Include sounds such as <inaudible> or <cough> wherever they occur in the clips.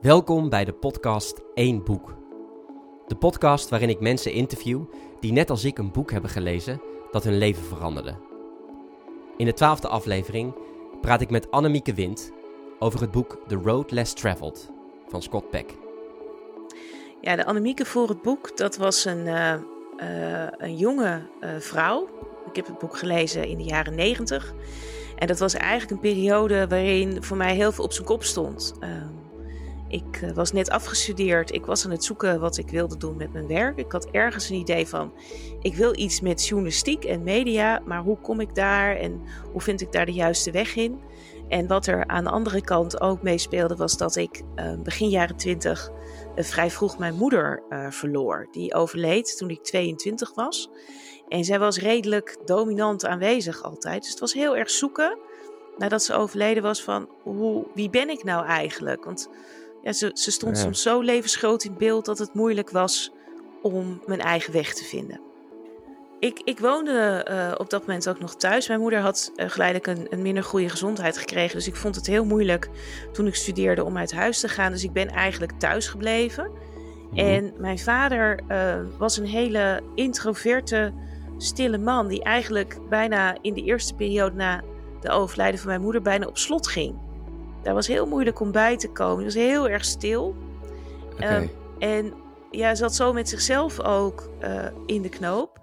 Welkom bij de podcast Eén Boek. De podcast waarin ik mensen interview die net als ik een boek hebben gelezen dat hun leven veranderde. In de twaalfde aflevering praat ik met Annemieke Wind over het boek The Road Less Traveled van Scott Peck. Ja, de Annemieke voor het boek, dat was een, uh, uh, een jonge uh, vrouw. Ik heb het boek gelezen in de jaren negentig. En dat was eigenlijk een periode waarin voor mij heel veel op zijn kop stond. Ik uh, was net afgestudeerd. Ik was aan het zoeken wat ik wilde doen met mijn werk. Ik had ergens een idee van: ik wil iets met journalistiek en media, maar hoe kom ik daar en hoe vind ik daar de juiste weg in? En wat er aan de andere kant ook meespeelde, was dat ik uh, begin jaren twintig uh, vrij vroeg mijn moeder verloor. Die overleed toen ik 22 was. En zij was redelijk dominant aanwezig altijd. Dus het was heel erg zoeken nadat ze overleden was van hoe, wie ben ik nou eigenlijk? Want ja, ze, ze stond ja. soms zo levensgroot in beeld dat het moeilijk was om mijn eigen weg te vinden. Ik, ik woonde uh, op dat moment ook nog thuis. Mijn moeder had uh, geleidelijk een, een, minder goede gezondheid gekregen. Dus ik vond het heel moeilijk toen ik studeerde om uit huis te gaan. Dus ik ben eigenlijk thuis gebleven. Mm. En mijn vader uh, was een hele introverte, stille man. Die eigenlijk bijna in de eerste periode na de overlijden van mijn moeder bijna op slot ging. Daar was heel moeilijk om bij te komen. Hij was heel erg stil. Okay. Um, en ja, zat zo met zichzelf ook uh, in de knoop.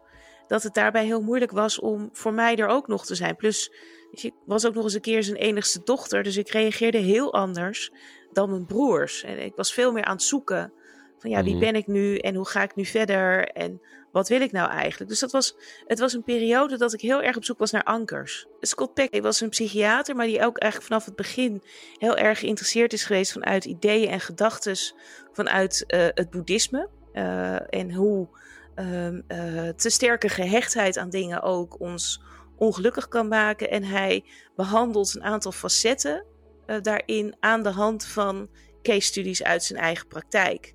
Dat het daarbij heel moeilijk was om voor mij er ook nog te zijn. Plus, ik was ook nog eens een keer zijn enigste dochter. Dus ik reageerde heel anders dan mijn broers. En ik was veel meer aan het zoeken. Van ja, wie Mhm. ben ik nu en hoe ga ik nu verder? En wat wil ik nou eigenlijk? Dus dat was, het was een periode dat ik heel erg op zoek was naar ankers. Scott Peck was een psychiater, maar die ook eigenlijk vanaf het begin heel erg geïnteresseerd is geweest vanuit ideeën en gedachten vanuit uh, het boeddhisme. Uh, en hoe uh, te sterke gehechtheid aan dingen ook ons ongelukkig kan maken. En hij behandelt een aantal facetten daarin aan de hand van case studies uit zijn eigen praktijk.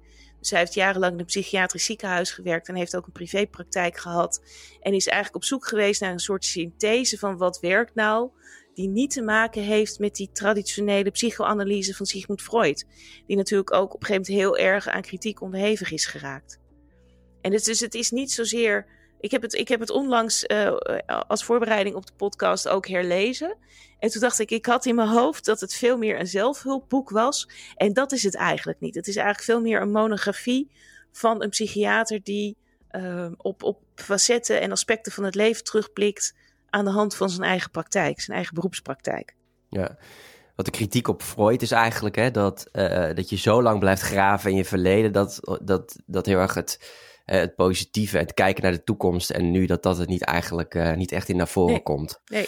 Hij heeft jarenlang in een psychiatrisch ziekenhuis gewerkt en heeft ook een privépraktijk gehad. En is eigenlijk op zoek geweest naar een soort synthese van wat werkt nou, die niet te maken heeft met die traditionele psychoanalyse van Sigmund Freud. Die natuurlijk ook op een gegeven moment heel erg aan kritiek onderhevig is geraakt. En dus het is niet zozeer. Ik heb het, ik heb het onlangs uh, als voorbereiding op de podcast ook herlezen. En toen dacht ik, ik had in mijn hoofd dat het veel meer een zelfhulpboek was. En dat is het eigenlijk niet. Het is eigenlijk veel meer een monografie van een psychiater die uh, op, op facetten en aspecten van het leven terugblikt aan de hand van zijn eigen praktijk, zijn eigen beroepspraktijk. Ja. Wat de kritiek op Freud is eigenlijk hè, dat, uh, dat je zo lang blijft graven in je verleden, dat, dat, dat heel erg het, het positieve, het kijken naar de toekomst en nu dat dat het niet eigenlijk uh, niet echt in naar voren nee. komt. Nee.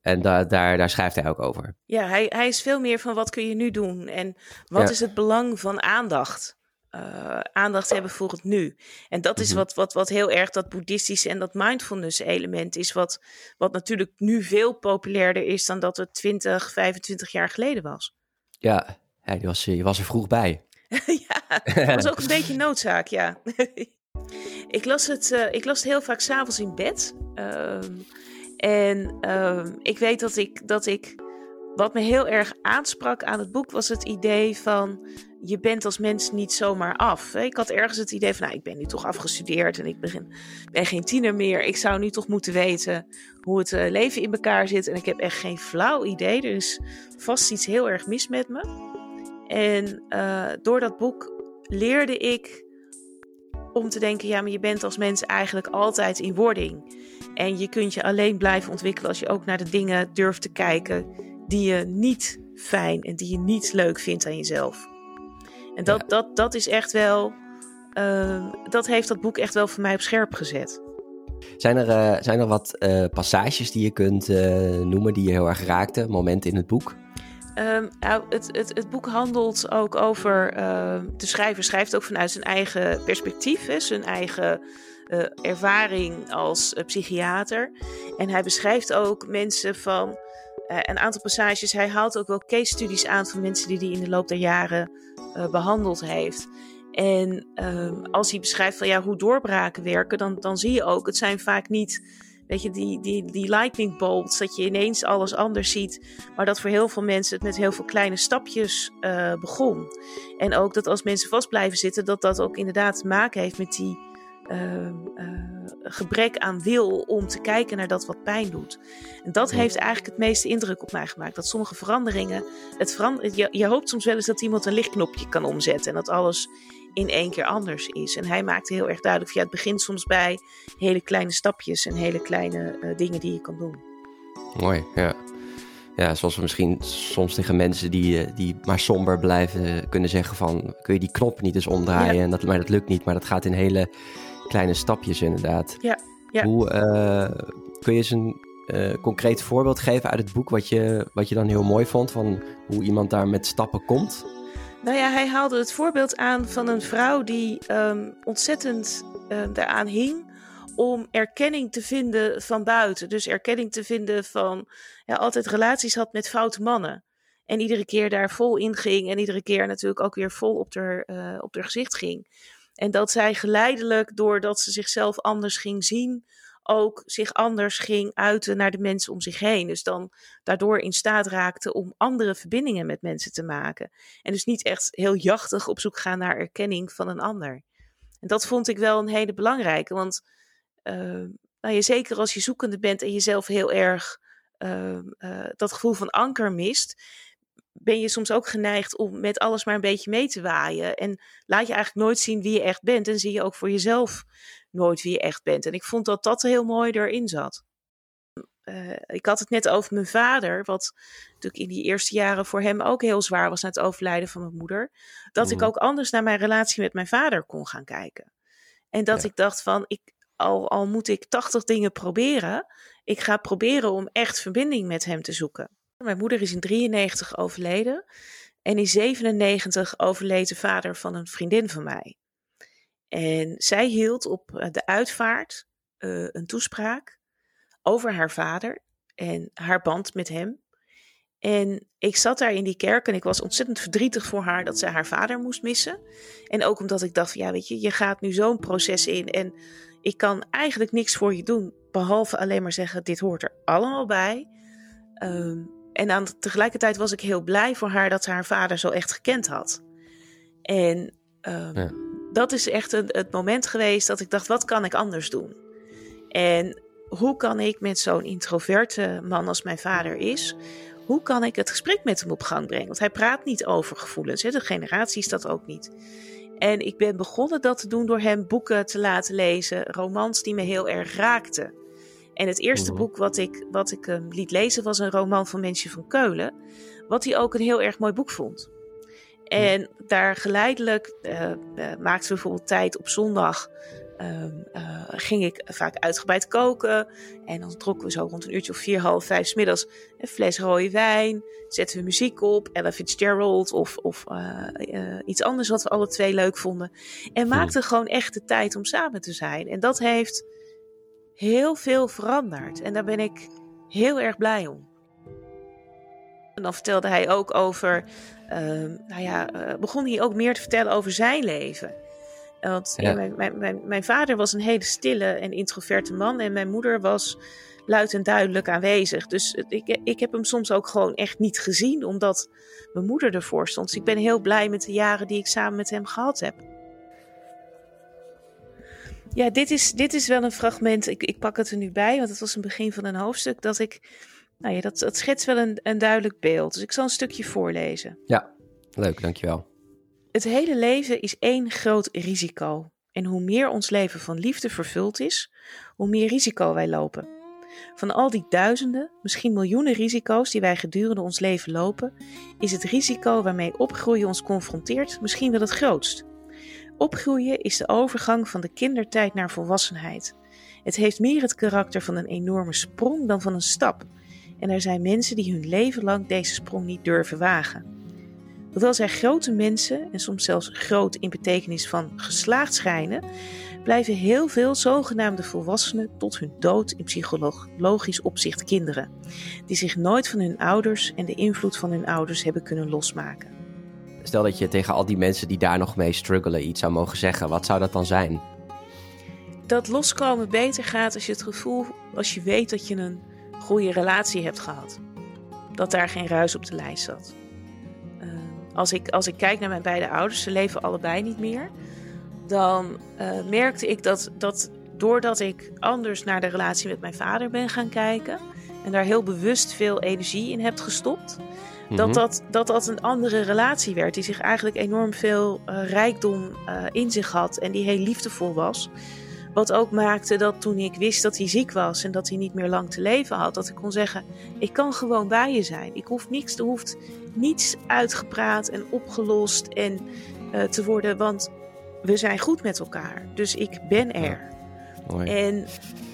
En da daar, daar schrijft hij ook over. Ja, hij, hij is veel meer van wat kun je nu doen en wat Ja. is het belang van aandacht. Uh, aandacht hebben voor het nu. En dat is Mhm. wat, wat, wat heel erg dat boeddhistische en dat mindfulness element is. Wat, wat natuurlijk nu veel populairder is dan dat het 20, 25 jaar geleden was. Ja, die was, je was er vroeg bij. <laughs> ja, dat was ook een <laughs> beetje noodzaak, ja. <laughs> ik, las het, uh, ik las het heel vaak s'avonds in bed. Um, en um, ik weet dat ik, dat ik. Wat me heel erg aansprak aan het boek was het idee van. Je bent als mens niet zomaar af. Ik had ergens het idee van. Nou, ik ben nu toch afgestudeerd en ik ben, ben geen tiener meer. Ik zou nu toch moeten weten hoe het uh, leven in elkaar zit. En ik heb echt geen flauw idee. Is vast iets heel erg mis met me. En uh, door dat boek leerde ik om te denken: ja, maar je bent als mens eigenlijk altijd in wording. En je kunt je alleen blijven ontwikkelen als je ook naar de dingen durft te kijken die je niet fijn en die je niet leuk vindt aan jezelf. En dat, ja. dat, dat is echt wel. Uh, dat heeft dat boek echt wel voor mij op scherp gezet. Zijn er, uh, zijn er wat uh, passages die je kunt noemen die je heel erg raakten, momenten in het boek? Um, nou, het, het, het, boek handelt ook over. de schrijver schrijft ook vanuit zijn eigen perspectief, hè, zijn eigen uh, ervaring als uh, psychiater. En hij beschrijft ook mensen van uh, een aantal passages. Hij haalt ook wel case studies aan van mensen die hij in de loop der jaren behandeld heeft. En um, als hij beschrijft van ja, hoe doorbraken werken, dan, dan zie je ook, het zijn vaak niet weet je, die, die, die lightning bolts, dat je ineens alles anders ziet. Maar dat voor heel veel mensen het met heel veel kleine stapjes uh, begon. En ook dat als mensen vast blijven zitten, dat dat ook inderdaad te maken heeft met die uh, gebrek aan wil om te kijken naar dat wat pijn doet. En dat heeft eigenlijk het meeste indruk op mij gemaakt. Dat sommige veranderingen, het verander, je, je hoopt soms wel eens dat iemand een lichtknopje kan omzetten en dat alles in één keer anders is. En hij maakte heel erg duidelijk, ja, het begint soms bij hele kleine stapjes en hele kleine uh, dingen die je kan doen. Mooi, ja. Ja, zoals we misschien soms tegen mensen die, eh, die maar somber blijven kunnen zeggen van... kun je die knop niet eens omdraaien? Ja. En dat, maar dat lukt niet, maar dat gaat in hele kleine stapjes inderdaad. Ja, ja. Hoe, uh, kun je eens een uh, concreet voorbeeld geven uit het boek... Wat je, wat je dan heel mooi vond van hoe iemand daar met stappen komt? Nou ja, hij haalde het voorbeeld aan van een vrouw die um, ontzettend uh, daaraan hing om erkenning te vinden van buiten. Dus erkenning te vinden van ja, altijd relaties had met foute mannen. En iedere keer daar vol in ging en iedere keer natuurlijk ook weer vol op haar, uh, op haar gezicht ging. En dat zij geleidelijk, doordat ze zichzelf anders ging zien, ook zich anders ging uiten naar de mensen om zich heen. Dus dan daardoor in staat raakte om andere verbindingen met mensen te maken. En dus niet echt heel jachtig op zoek gaan naar erkenning van een ander. En dat vond ik wel een hele belangrijke, want uh, nou ja, zeker als je zoekende bent en jezelf heel erg uh, uh, dat gevoel van anker mist, ben je soms ook geneigd om met alles maar een beetje mee te waaien. En laat je eigenlijk nooit zien wie je echt bent. En zie je ook voor jezelf nooit wie je echt bent. En ik vond dat dat heel mooi erin zat. Uh, ik had het net over mijn vader, wat natuurlijk in die eerste jaren voor hem ook heel zwaar was na het overlijden van mijn moeder. Dat mm. ik ook anders naar mijn relatie met mijn vader kon gaan kijken. En dat ja. ik dacht van, ik, al, al moet ik tachtig dingen proberen, ik ga proberen om echt verbinding met hem te zoeken. Mijn moeder is in 93 overleden en in 97 overleed de vader van een vriendin van mij. En zij hield op eh, de uitvaart uh, een toespraak over haar vader en haar band met hem. En ik zat daar in die kerk en ik was ontzettend verdrietig voor haar dat ze haar vader moest missen. En ook omdat ik dacht, ja weet je, je gaat nu zo'n proces in en ik kan eigenlijk niks voor je doen, behalve alleen maar zeggen, dit hoort er allemaal bij. Um, en aan, tegelijkertijd was ik heel blij voor haar dat ze haar vader zo echt gekend had. En ja. Dat is echt een, het moment geweest dat ik dacht, wat kan ik anders doen? En hoe kan ik met zo'n introverte man als mijn vader is, hoe kan ik het gesprek met hem op gang brengen? Want hij praat niet over gevoelens, hè? de generatie is dat ook niet. En ik ben begonnen dat te doen door hem boeken te laten lezen, romans die me heel erg raakten. En het eerste -hmm. boek wat ik, wat ik hem liet lezen was een roman van Mensje van Keulen. Wat hij ook een heel erg mooi boek vond. En daar geleidelijk uh, maakten we bijvoorbeeld tijd op zondag. Uh, ging ik vaak uitgebreid koken. En dan trokken we zo rond een uurtje of vier, half vijf middags een fles rode wijn. Zetten we muziek op, Ella Fitzgerald of, of uh, iets anders wat we alle twee leuk vonden. En maakten mm. gewoon echt de tijd om samen te zijn. En dat heeft heel veel veranderd. En daar ben ik heel erg blij om. En dan vertelde hij ook over, nou ja, uh, begon hij ook meer te vertellen over zijn leven. Want ja. mijn, mijn, mijn, mijn, vader was een hele stille en introverte man en mijn moeder was luid en duidelijk aanwezig. Dus ik, ik heb hem soms ook gewoon echt niet gezien, omdat mijn moeder ervoor stond. Dus ik ben heel blij met de jaren die ik samen met hem gehad heb. Ja, dit is, dit is wel een fragment. Ik, ik pak het er nu bij, want het was een begin van een hoofdstuk. Dat ik. Nou ja, dat, dat schetst wel een, een duidelijk beeld. Dus ik zal een stukje voorlezen. Ja, leuk, dankjewel. Het hele leven is één groot risico. En hoe meer ons leven van liefde vervuld is, hoe meer risico wij lopen. Van al die duizenden, misschien miljoenen risico's die wij gedurende ons leven lopen, is het risico waarmee opgroeien ons confronteert misschien wel het grootst. Opgroeien is de overgang van de kindertijd naar volwassenheid. Het heeft meer het karakter van een enorme sprong dan van een stap. En er zijn mensen die hun leven lang deze sprong niet durven wagen. Hoewel zij grote mensen, en soms zelfs groot in betekenis van geslaagd schijnen, blijven heel veel zogenaamde volwassenen tot hun dood in psychologisch opzicht kinderen, die zich nooit van hun ouders en de invloed van hun ouders hebben kunnen losmaken. Stel dat je tegen al die mensen die daar nog mee struggelen iets zou mogen zeggen. Wat zou dat dan zijn? dat loskomen beter gaat als je het gevoel, als je weet dat je een goede relatie hebt gehad. Dat daar geen ruis op de lijst zat. Uh, als, ik, als ik kijk naar mijn beide ouders, ze leven allebei niet meer. Dan uh, merkte ik dat, dat doordat ik anders naar de relatie met mijn vader ben gaan kijken. En daar heel bewust veel energie in heb gestopt. Dat, mhm. dat, dat dat een andere relatie werd. Die zich eigenlijk enorm veel uh, rijkdom in zich had. En die heel liefdevol was. Wat ook maakte dat toen ik wist dat hij ziek was en dat hij niet meer lang te leven had, dat ik kon zeggen: Ik kan gewoon bij je zijn. Ik hoef niks, er hoeft niets uitgepraat en opgelost en, uh, te worden, want we zijn goed met elkaar. Dus ik ben er. Mooi. En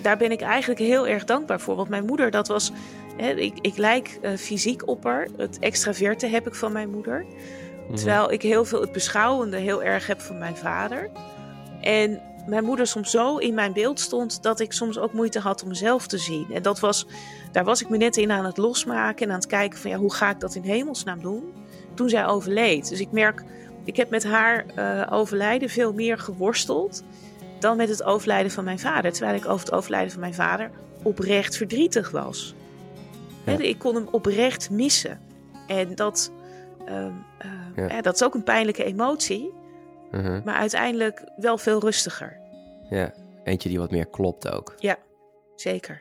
daar ben ik eigenlijk heel erg dankbaar voor. Want mijn moeder, dat was. Hè, ik, ik lijk uh, fysiek op haar. Het extraverte heb ik van mijn moeder. Mhm. Terwijl ik heel veel het beschouwende heel erg heb van mijn vader. En mijn moeder soms zo in mijn beeld stond dat ik soms ook moeite had om mezelf te zien. En dat was, daar was ik me net in aan het losmaken en aan het kijken van ja, hoe ga ik dat in hemelsnaam doen? Toen zij overleed. Dus ik merk, ik heb met haar uh, overlijden veel meer geworsteld dan met het overlijden van mijn vader. Terwijl ik over het overlijden van mijn vader oprecht verdrietig was. Ja. ik kon hem oprecht missen. En dat, uh, uh, ja. dat is ook een pijnlijke emotie. -huh. Maar uiteindelijk wel veel rustiger. Ja, eentje die wat meer klopt ook. Ja, zeker.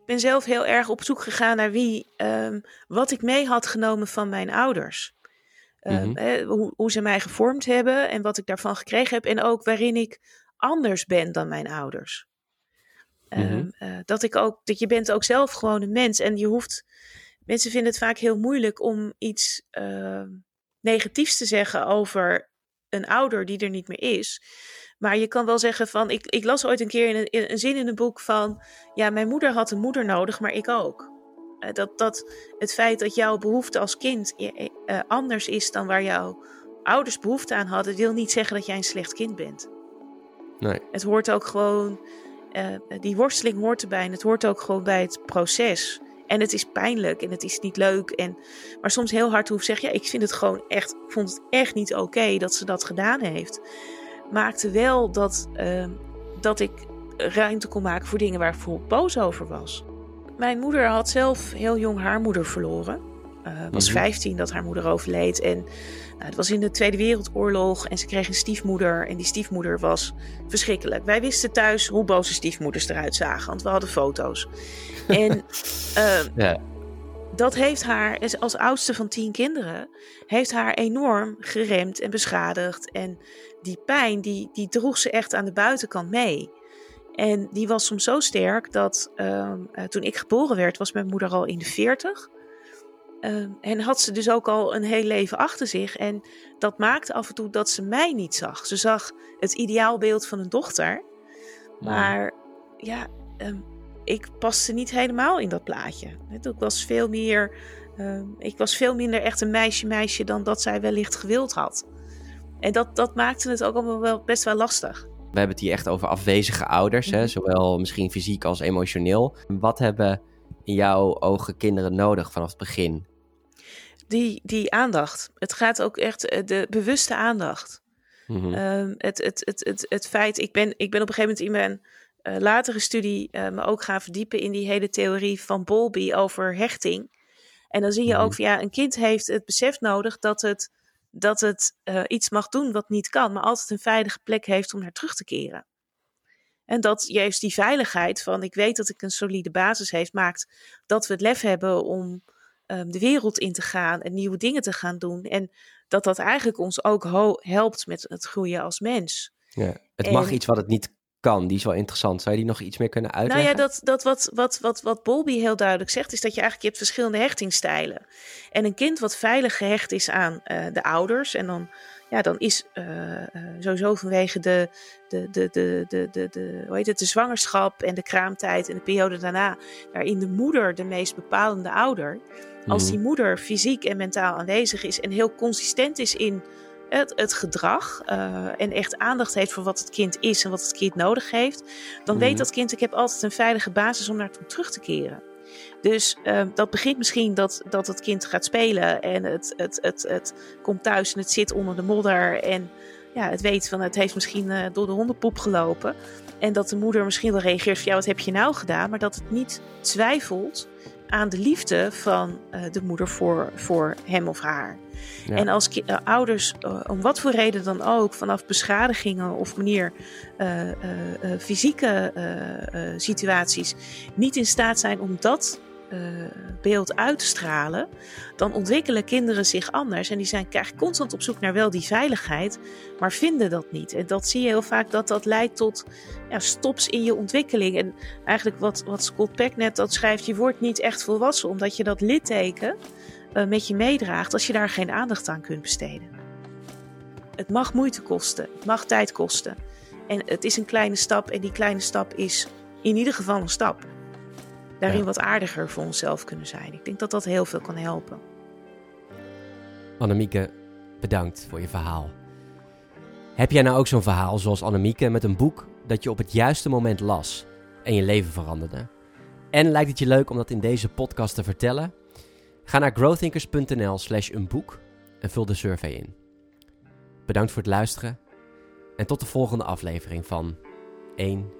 Ik ben zelf heel erg op zoek gegaan naar wie, um, wat ik mee had genomen van mijn ouders. Um, mm hoe, hoe, ze mij gevormd hebben en wat ik daarvan gekregen heb. En ook waarin ik anders ben dan mijn ouders. Mm -hmm. uh, dat ik ook, dat je bent ook zelf gewoon een mens. En je hoeft, mensen vinden het vaak heel moeilijk om iets uh, negatiefs te zeggen over een ouder die er niet meer is. Maar je kan wel zeggen van, ik, ik las ooit een keer in een, in een zin in een boek van, ja, mijn moeder had een moeder nodig, maar ik ook. Uh, dat, dat het feit dat jouw behoefte als kind uh, anders is dan waar jouw ouders behoefte aan hadden, wil niet zeggen dat jij een slecht kind bent. Nee. Het hoort ook gewoon, uh, die worsteling hoort erbij en het hoort ook gewoon bij het proces. En het is pijnlijk en het is niet leuk. En, maar soms heel hard hoef zeggen, ja, ik vind het gewoon echt, ik vond het echt niet oké dat ze dat gedaan heeft. Maakte wel dat, uh, dat ik ruimte kon maken voor dingen waar ik bijvoorbeeld boos over was. Mijn moeder had zelf heel jong haar moeder verloren. Uh, was 15 mhm. dat haar moeder overleed. En nou, het was in de Tweede Wereldoorlog en ze kreeg een stiefmoeder. En die stiefmoeder was verschrikkelijk. Wij wisten thuis hoe boze stiefmoeders eruit zagen, want we hadden foto's. En <laughs> uh, ja. dat heeft haar, als oudste van tien kinderen, heeft haar enorm geremd en beschadigd. En die pijn, die, die droeg ze echt aan de buitenkant mee. En die was soms zo sterk dat uh, toen ik geboren werd, was mijn moeder al in de veertig. Uh, en had ze dus ook al een heel leven achter zich. En dat maakte af en toe dat ze mij niet zag. Ze zag het ideaalbeeld van een dochter. Maar ja, um, ik paste niet helemaal in dat plaatje. Ik was veel meer. Uh, ik was veel minder echt een meisje-meisje dan dat zij wellicht gewild had. En dat, dat maakte het ook allemaal wel best wel lastig. We hebben het hier echt over afwezige ouders, hè? Mhm. zowel misschien fysiek als emotioneel. Wat hebben in jouw ogen kinderen nodig vanaf het begin? Die, die aandacht. Het gaat ook echt eh, de bewuste aandacht. Mm -hmm. um, het, het, het, het, het feit, ik ben, ik ben op een gegeven moment in mijn uh, latere studie uh, me ook gaan verdiepen in die hele theorie van Bowlby over hechting. En dan zie je ook, mhm. ja, een kind heeft het besef nodig dat het, dat het uh, iets mag doen wat niet kan, maar altijd een veilige plek heeft om naar terug te keren. En dat juist die veiligheid van ik weet dat ik een solide basis heeft, maakt dat we het lef hebben om um, de wereld in te gaan en nieuwe dingen te gaan doen. En dat dat eigenlijk ons ook helpt met het groeien als mens. Ja, het en, mag iets wat het niet kan. Die is wel interessant. Zou je die nog iets meer kunnen uitleggen? Nou ja, dat, dat wat, wat, wat, wat Bowlby heel duidelijk zegt, is dat je eigenlijk je hebt verschillende hechtingsstijlen. En een kind wat veilig gehecht is aan uh, de ouders. En dan, ja, dan is uh, uh, sowieso vanwege de, de, de, de, de, de, de, hoe heet het, de zwangerschap en de kraamtijd en de periode daarna, daarin de moeder de meest bepalende ouder. Als mhm. die moeder fysiek en mentaal aanwezig is en heel consistent is in het, het gedrag uh, en echt aandacht heeft voor wat het kind is en wat het kind nodig heeft, dan mm. weet mhm. dat kind, ik heb altijd een veilige basis om naartoe terug te keren. Dus uh, dat begint misschien dat, dat het kind gaat spelen en het, het, het, het komt thuis en het zit onder de modder en ja, het weet van het heeft misschien uh, door de hondenpoep gelopen. En dat de moeder misschien wel reageert van ja, wat heb je nou gedaan? Maar dat het niet twijfelt aan de liefde van uh, de moeder voor, voor hem of haar. Ja. En als uh, ouders, uh, om wat voor reden dan ook, vanaf beschadigingen of manier fysieke situaties niet in staat zijn om dat uh, beeld uitstralen, dan ontwikkelen kinderen zich anders. En die zijn krijgen constant op zoek naar wel die veiligheid, maar vinden dat niet. En dat zie je heel vaak dat dat leidt tot stops in je ontwikkeling. En eigenlijk wat, wat Scott Peck net dat schrijft, je wordt niet echt volwassen omdat je dat litteken uh, met je meedraagt als je daar geen aandacht aan kunt besteden. Het mag moeite kosten, het mag tijd kosten. En het is een kleine stap en die kleine stap is in ieder geval een stap daarin ja. wat aardiger voor onszelf kunnen zijn. Ik denk dat dat heel veel kan helpen. Annemieke, bedankt voor je verhaal. Heb jij nou ook zo'n verhaal zoals Annemieke met een boek dat je op het juiste moment las en je leven veranderde? En lijkt het je leuk om dat in deze podcast te vertellen? Ga naar growthinkers.nl slash een boek en vul de survey in. Bedankt voor het luisteren en tot de volgende aflevering van 1